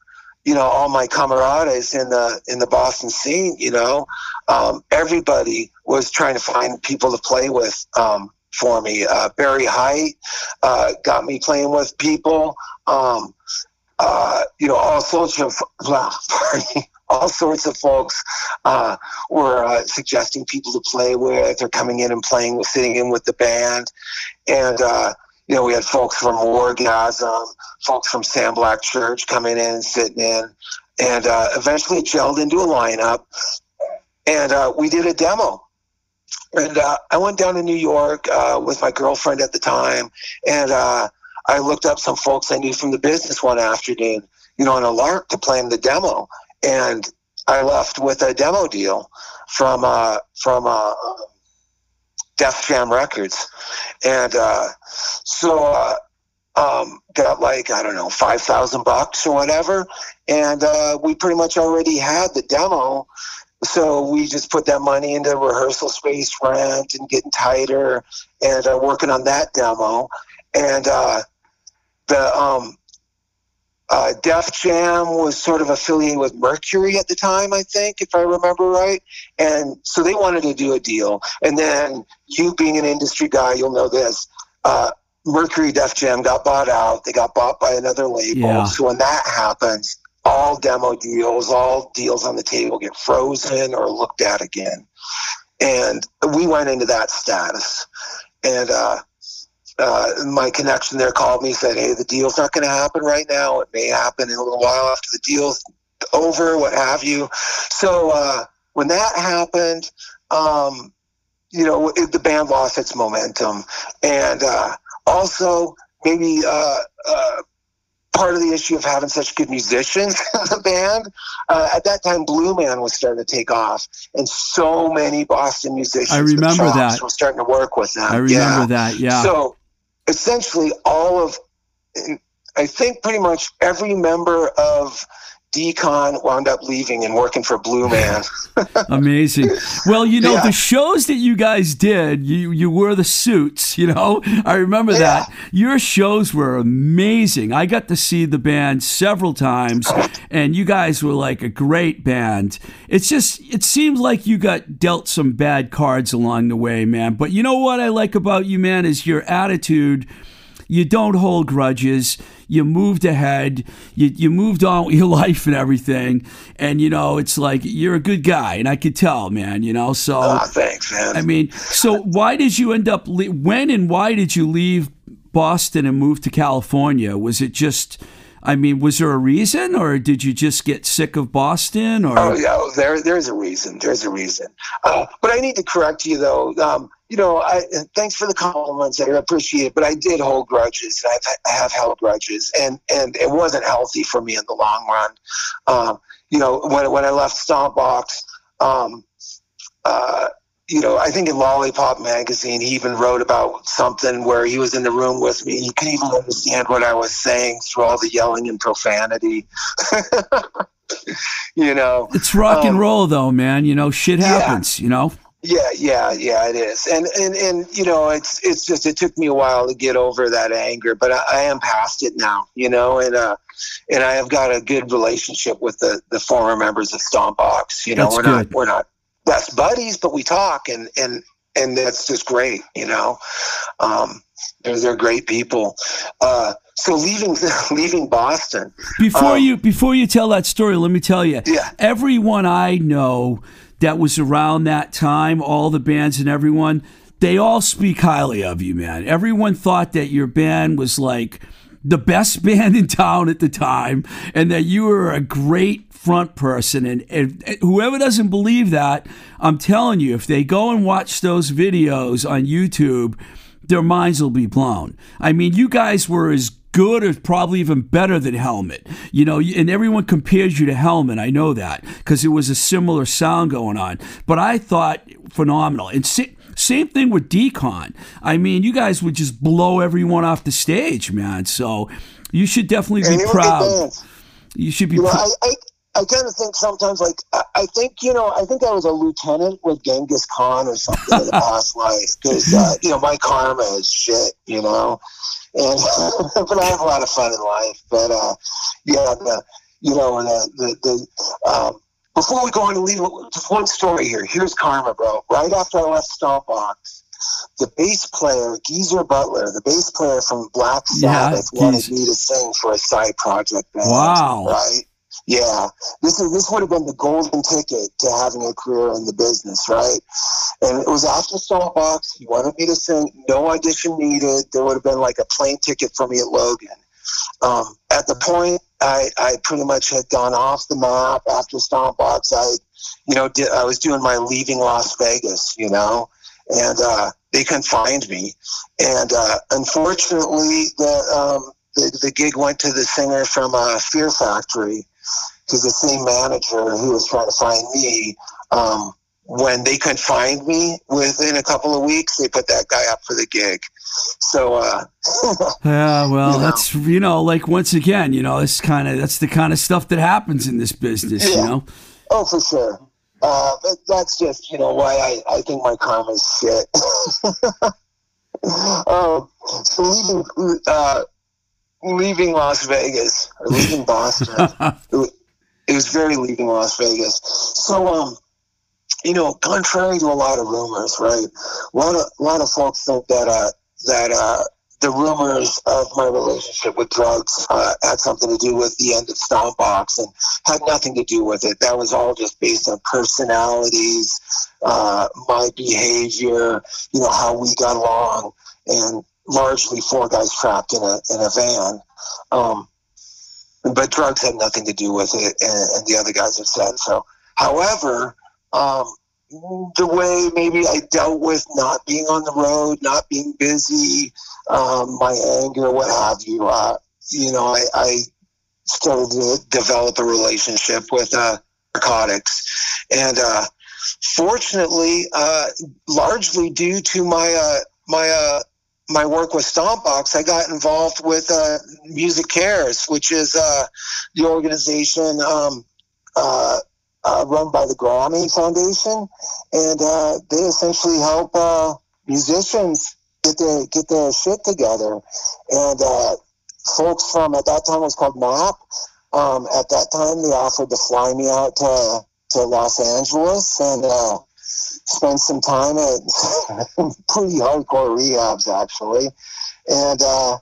you know all my camaradas in the in the Boston scene. You know, um, everybody was trying to find people to play with. Um, for me, uh, Barry Height uh, got me playing with people. Um, uh, you know, all sorts of *laughs* *laughs* me, all sorts of folks uh, were uh, suggesting people to play with or coming in and playing, sitting in with the band. and uh, you know we had folks from Orgasm, folks from Sam Black Church coming in, and sitting in, and uh, eventually it gelled into a lineup, and uh, we did a demo. And uh, I went down to New York with my girlfriend at the time, and I looked up some folks I knew from the business one afternoon, you know, on a lark to play plan the demo, and I left with a demo deal from uh, from uh, Def Jam Records, and uh, so uh, um, got like I don't know five thousand bucks or whatever, and uh, we pretty much already had the demo. So we just put that money into rehearsal space rent and getting tighter and uh, working on that demo. And uh, the um, uh, Def Jam was sort of affiliated with Mercury at the time, I think, if I remember right. And so they wanted to do a deal. And then you being an industry guy, you'll know this. Uh, Mercury Def Jam got bought out. They got bought by another label. Yeah. So when that happens, all demo deals, all deals on the table get frozen or looked at again. And we went into that status. And uh, uh, my connection there called me, said, "Hey, the deal's not going to happen right now. It may happen in a little while after the deal's over, what have you." So uh, when that happened, um, you know, it, the band lost its momentum, and uh, also maybe uh, uh, part of the issue of having such good musicians *laughs* in the band. Uh, at that time, Blue Man was starting to take off, and so many Boston musicians. I remember that. Were starting to work with them. I remember yeah. that. Yeah. So essentially, all of, I think pretty much every member of Decon wound up leaving and working for Blue Man. *laughs* Amazing. Well, you know Yeah. the shows that you guys did, you you wore the suits. You know, *laughs* I remember that. Your shows were amazing. I got to see the band several times, and you guys were like a great band. It's just it seems like you got dealt some bad cards along the way, man. But you know what I like about you, man, is your attitude you don't hold grudges. You moved ahead. You you moved on with your *laughs* life and everything. And you know, it's like you're a good guy, and I could tell, man. You know, so Ah, thanks, man. I mean, so *laughs* why did you end up? Le- when and why did you leave Boston and move to California? Was it just? I mean, was there a reason, or did you just get sick of Boston? Or Oh yeah, oh, there there's a reason. There's a reason. Uh, but I need to correct you though. Um, you know, I thanks for the compliments. I appreciate it. But I did hold grudges, and I've I have held grudges, and and it wasn't healthy for me in the long run. Um, you know, when when I left Stompbox, um, uh, you know, I think in Lollipop magazine, he even wrote about something where he was in the room with me. He couldn't even understand what I was saying through all the yelling and profanity. *laughs* you know, it's rock and um, roll, though, man. You know, shit yeah. happens. You know. Yeah, yeah, yeah, it is, and and and you know, it's it's just it took me a while to get over that anger, but I, I am past it now, you know, and uh, and I have got a good relationship with the the former members of Stompbox. You know, That's we're good. not we're not best buddies, but we talk, and and and that's just great, you know. Um, they're they're great people. Uh, so leaving *laughs* leaving Boston, Before Um, you before you tell that story, let me tell you. Yeah. Everyone I know that was around that time, all the bands and everyone, they all speak highly of you, man. Everyone thought that your band was like the best *laughs* band in town at the time and that you were a great front person and, and, and whoever doesn't believe that, I'm telling you, if they go and watch those videos on YouTube, their minds will be blown. I mean, you guys were as good or probably even better than Helmet. You know, and everyone compares you to Helmet. I know that because it was a similar sound going on. But I thought phenomenal. And sa- same thing with Decon. I mean, you guys would just blow everyone off the stage, man. So you should definitely be proud. You should be You know, proud. I, I, I kind of think sometimes, like, I, I think, you know, I think I was a lieutenant with Genghis Khan or something in a *laughs* past life because, uh, you know, my karma is shit, you know. And, *laughs* but I have a lot of fun in life. But, uh, yeah, the, you know, the, the, the um, before we go on to leave, just one story here. Here's karma, bro. Right after I left Stompbox, the bass player, Geezer Butler, the bass player from Black Yeah, Sabbath, wanted Geezer. me to sing for a side project band. Wow. Right? Yeah, this is this would have been the golden ticket to having a career in the business, right? And it was after Stompbox. He wanted me to sing. No audition needed. There would have been like a plane ticket for me at Logan. Um, at the point, I, I pretty much had gone off the map after Stompbox. I, you know, did, I was doing my leaving Las Vegas, you know, and uh, they couldn't find me. And uh, unfortunately, the, um, the the gig went to the singer from uh, Fear Factory, because the same manager who was trying to find me. Um, when they couldn't find me within a couple of weeks, they put that guy up for the gig. So, uh, *laughs* Yeah, well, You know. that's you know, like once again, you know, this kind of that's the kind of stuff that happens in this business, you know. Oh, for sure. Uh, but that's just, you know, why I, I think my karma's shit. *laughs* um, so leaving, uh, leaving Las Vegas, or leaving Boston, *laughs* it, it was very leaving Las Vegas. So, um, you know, contrary to a lot of rumors, right? A lot of, a lot of folks think that, uh, that, uh, the rumors of my relationship with drugs uh, had something to do with the end of Stompbox and had nothing to do with it. That was all just based on personalities, uh, my behavior, you know, how we got along, and largely four guys trapped in a in a van. Um, but drugs had nothing to do with it, and, and the other guys have said so. However, um, the way maybe I dealt with not being on the road, not being busy, um, my anger, what have you. Uh, you know, I, I started to develop a relationship with uh, narcotics, and uh, fortunately, uh, largely due to my uh, my uh, my work with Stompbox, I got involved with uh, MusiCares, which is uh, the organization um, uh, uh, run by the Grammy Foundation, and uh, they essentially help uh, musicians get their get their shit together. And folks from at that time it was called MAP. Um, at that time, they offered to fly me out to to Los Angeles and spend some time at *laughs* pretty hardcore rehabs, actually. And uh,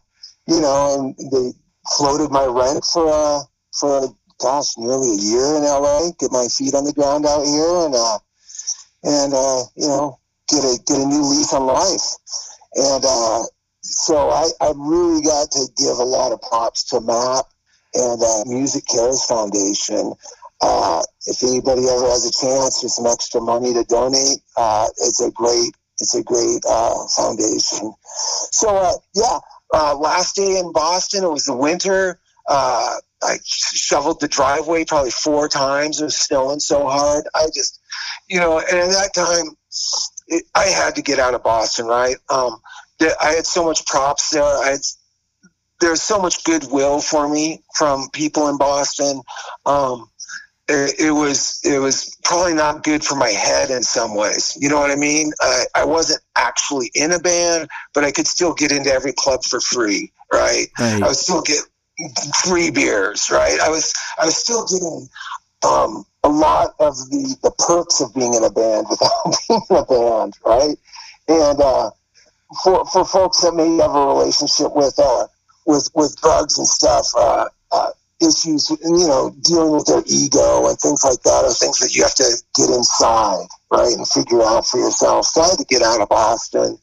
you know, and they floated my rent for uh, for gosh, nearly a year in LA. Get my feet on the ground out here, and uh, and uh, you know, get a get a new lease on life. And uh, so I, I really got to give a lot of props to MAP and uh, MusiCares Foundation. Uh, if anybody ever has a chance for some extra money to donate, uh, it's a great it's a great uh, foundation. So uh, yeah, uh, last day in Boston, it was the winter. Uh, I shoveled the driveway probably four times. It was snowing so hard. I just, you know, and at that time, it, I had to get out of Boston, right? Um, I had so much props there. I had, there's so much goodwill for me from people in Boston. Um, it, it was it was probably not good for my head in some ways. You know what I mean? I, I wasn't actually in a band, but I could still get into every club for free, right? Right. I would still get free beers, right? I was I was still getting um, a lot of the the perks of being in a band without *laughs* being in a band, right? And uh, for for folks that may have a relationship with uh, with with drugs and stuff, uh, uh, issues, you know, dealing with their ego and things like that are things that you have to get inside, right, and figure out for yourself. So I had to get out of Boston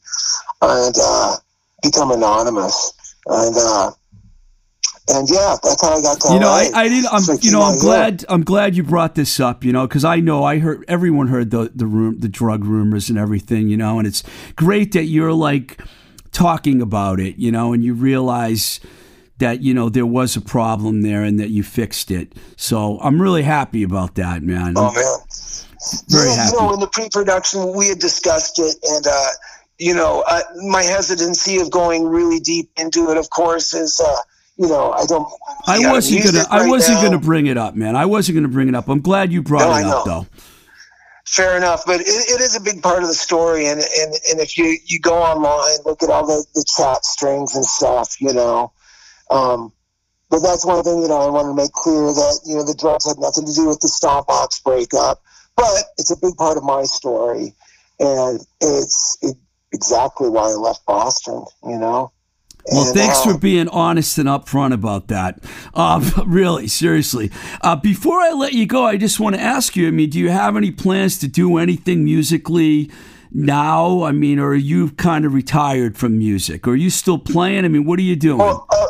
and uh, become anonymous, and uh, and yeah, that's how I got to You know, I, LA. I did. I'm, So, you know, I'm yeah. glad. I'm glad you brought this up. You know, because I know I heard everyone heard the the room, the drug rumors and everything. You know, and it's great that you're like talking about it. You know, and you realize that you know there was a problem there and that you fixed it. So I'm really happy about that, man. Oh man, Very yeah, happy. You know, in the pre-production, we had discussed it, and uh, you know, uh, my hesitancy of going really deep into it, of course, is uh, you know, I don't. I wasn't gonna. I right wasn't now- gonna bring it up, man. I wasn't gonna bring it up. I'm glad you brought No, it up, though. Fair enough, but it, it is a big part of the story, and and, and if you, you go online, look at all the, the chat strings and stuff, you know. Um, but that's one thing, you know, I want to make clear that you know the drugs had nothing to do with the Stompbox breakup, but it's a big part of my story, and it's it, exactly why I left Boston, you know. Well, And, thanks uh, for being honest and upfront about that. Um, *laughs* really, seriously. Uh, before I let you go, I just want to ask you. I mean, do you have any plans to do anything musically now? I mean, or are you kind of retired from music? Or are you still playing? I mean, what are you doing? Well, uh,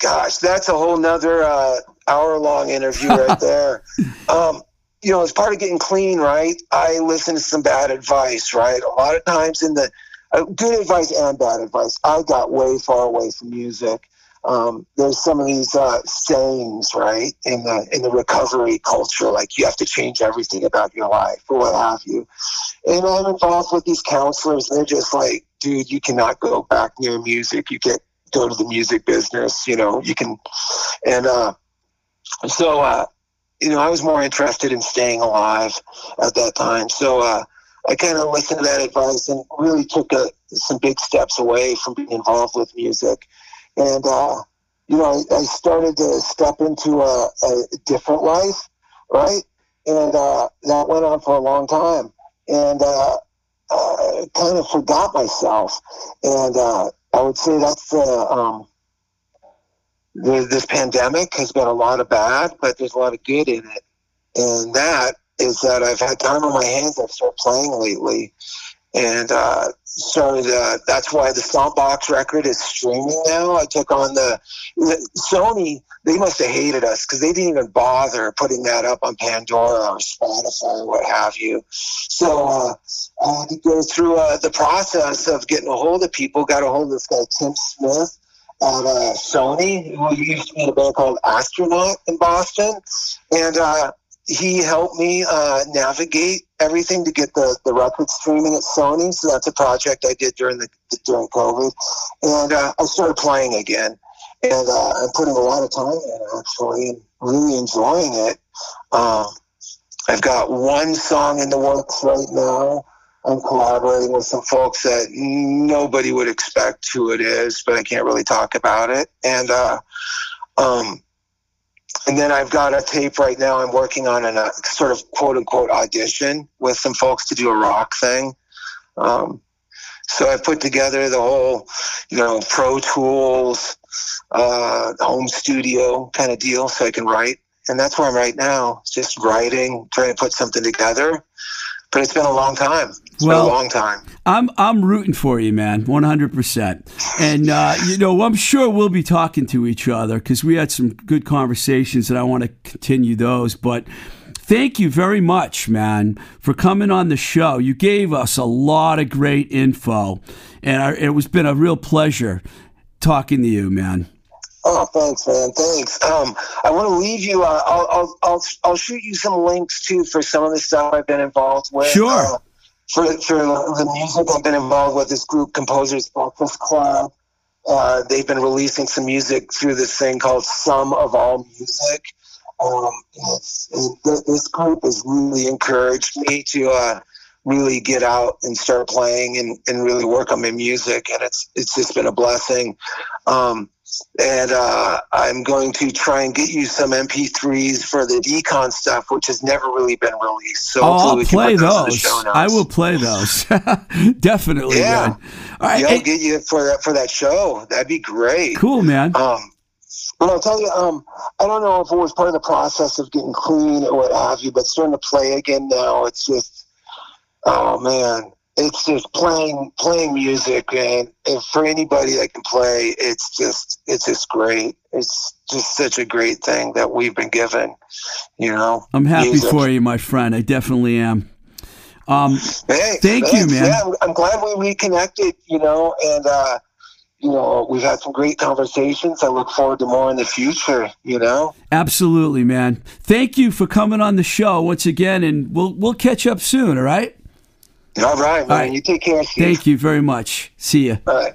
gosh, that's a whole nother uh, hour long interview right *laughs* there. um, you know, as part of getting clean, right? I listen to some bad advice, right? A lot of times in the uh, good advice and bad advice, I got way far away from music. Um, there's some of these uh, sayings, right, in the in the recovery culture, like you have to change everything about your life or what have you. And I'm involved with these counselors, and they're just like, dude, you cannot go back near music. You can't go to the music business. You know, you can, and uh, so uh, you know, I was more interested in staying alive at that time. So uh, I kind of listened to that advice and really took a, some big steps away from being involved with music. And uh, you know, I, I started to step into a, a different life, right? And uh, that went on for a long time. And uh, I kind of forgot myself. And uh, I would say that's the, um, the this pandemic has been a lot of bad, but there's a lot of good in it. And that is that I've had time on my hands. I've started playing lately, and uh, started. Uh, that's why the Stompbox record is streaming now. I took on the, the Sony. They must have hated us because they didn't even bother putting that up on Pandora or Spotify or what have you. So uh, I had to go through uh, the process of getting a hold of people. Got a hold of this guy Tim Smith at uh, Sony, who used to be in a band called Astronaut in Boston, and uh, he helped me uh, navigate everything to get the, the record streaming at Sony. So that's a project I did during the during COVID, and uh, I started playing again, and uh, I'm putting a lot of time in actually, and really enjoying it. Um, I've got one song in the works right now. I'm collaborating with some folks that nobody would expect who it is, but I can't really talk about it. And uh, um, and then I've got a tape right now. I'm working on a sort of quote unquote audition with some folks to do a rock thing. Um, so I put together the whole, you know, Pro Tools, uh, home studio kind of deal so I can write. And that's where I'm right now, just writing, trying to put something together. But it's been a long time. It's Well- been a long time. I'm I'm rooting for you, man, 100. percent And uh, you know, I'm sure we'll be talking to each other because we had some good conversations, and I want to continue those. But thank you very much, man, for coming on the show. You gave us a lot of great info, and I, it was been a real pleasure talking to you, man. Oh, thanks, man. Thanks. Um, I want to leave you. Uh, I'll, I'll, I'll, I'll shoot you some links too for some of the stuff I've been involved with. Sure. Uh, for for the music I've been involved with, this group Composers Breakfast Club. Uh, they've been releasing some music through this thing called Some of All Music. Um, this group has really encouraged me to uh, really get out and start playing and, and really work on my music, and it's it's just been a blessing. Um, and uh, I'm going to try and get you some MP3s for the Decon stuff, which has never really been released. So Oh, hopefully I'll we can play those those. I will play those. *laughs* Definitely, Yeah. man. All right, Yeah, I'll get you for that for that show. That'd be great. cool, man. Um, but I'll tell you, um, I don't know if it was part of the process of getting clean or what have you, but starting to play again now, it's just, oh man, it's just playing playing music, and if for anybody that can play, it's just it's just great. It's just such a great thing that we've been given, you know. I'm happy music. for you, my friend. I definitely am. Um, Hey, Thank you, man. Yeah, I'm glad we reconnected, you know, and uh, you know, we've had some great conversations. I look forward to more in the future, you know. Absolutely, man. Thank you for coming on the show once again, and we'll we'll catch up soon. All right. All right, man. right. You take care, Steve. Thank you very much. See you. All right.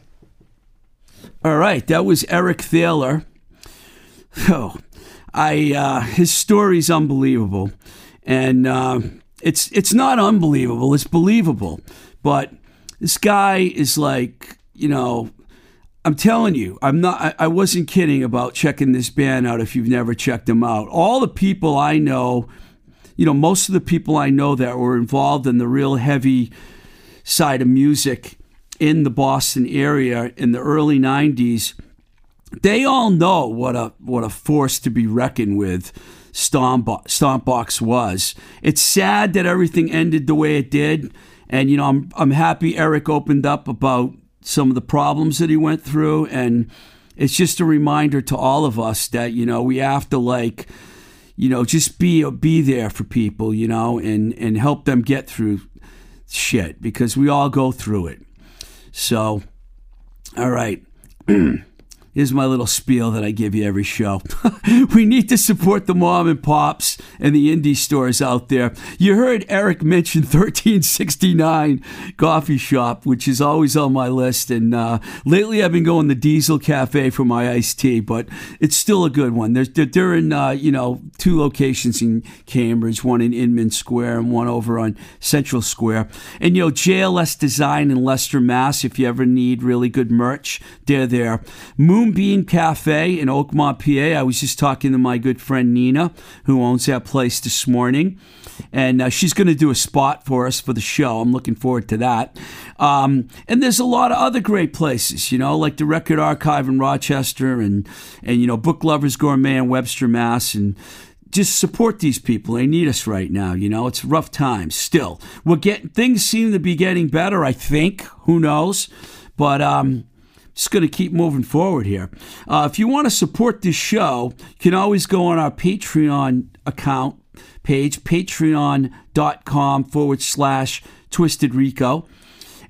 All right, that was Eric Thaler. Oh, I uh, his story's unbelievable, and uh, it's it's not unbelievable. It's believable, but this guy is like you know. I'm telling you, I'm not. I, I wasn't kidding about checking this band out. If you've never checked them out, all the people I know, you know, most of the people I know that were involved in the real heavy side of music in the Boston area in the early 90s, they all know what a what a force to be reckoned with Stomp, Stompbox was. It's sad that everything ended the way it did, and you know I'm I'm happy Eric opened up about some of the problems that he went through, and it's just a reminder to all of us that you know we have to like you know just be be there for people, you know, and and help them get through shit because we all go through it. So, all right. *clears throat* Here's my little spiel that I give you every show. *laughs* we need to support the mom and pops and the indie stores out there. You heard Eric mention *laughs* 1369 Coffee Shop, which is always on my list. And uh, lately I've been going to Diesel Cafe for my iced tea, but it's still a good one. They're, they're in, uh, you know, two locations in Cambridge, one in Inman Square and one over on Central Square. And, you know, JLS Design in Leicester, Mass. If you ever need really good merch, they're there. Moonbeam Cafe in Oakmont, PA. I was just talking to my good friend Nina, who owns that place this morning. And uh, she's going to do a spot for us for the show. I'm looking forward to that. Um, and there's a lot of other great places, you know, like the Record Archive in Rochester and, and you know, Book Lovers Gourmet in Webster, Mass. And just support these people. They need us right now. You know, it's rough times still. We're getting things seem to be getting better. I think. Who knows? But um, just going to keep moving forward here. Uh, if you want to support this show, you can always go on our Patreon account page, patreon.com forward slash twisted rico.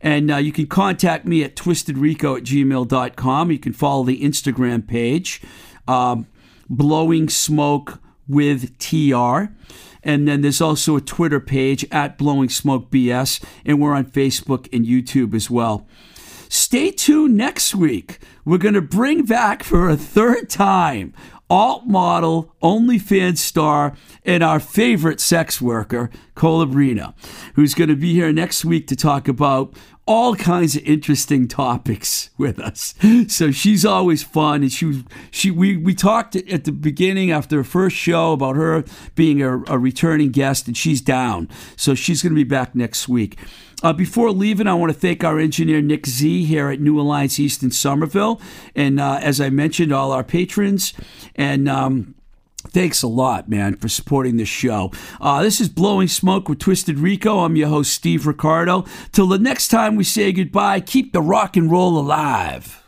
And uh, you can contact me at twistedrico at gmail.com. You can follow the Instagram page, um, Blowing Smoke with TR. And then there's also a Twitter page at Blowing Smoke BS. And we're on Facebook and YouTube as well. Stay tuned next week. We're going to bring back for a third time alt model, OnlyFans star, and our favorite sex worker, Colabrina, who's going to be here next week to talk about all kinds of interesting topics *laughs* with us. So she's always fun, and she she we we talked at the beginning after her first show about her being a, a returning guest, and she's down. So she's going to be back next week. Uh, before leaving, I want to thank our engineer Nick Z here at New Alliance East in Somerville, and uh, as I mentioned, all our patrons and. Um, Thanks a lot, man, for supporting the show. Uh, this is Blowing Smoke with Twisted Rico. I'm your host, Steve Ricardo. Till the next time we say goodbye, keep the rock and roll alive.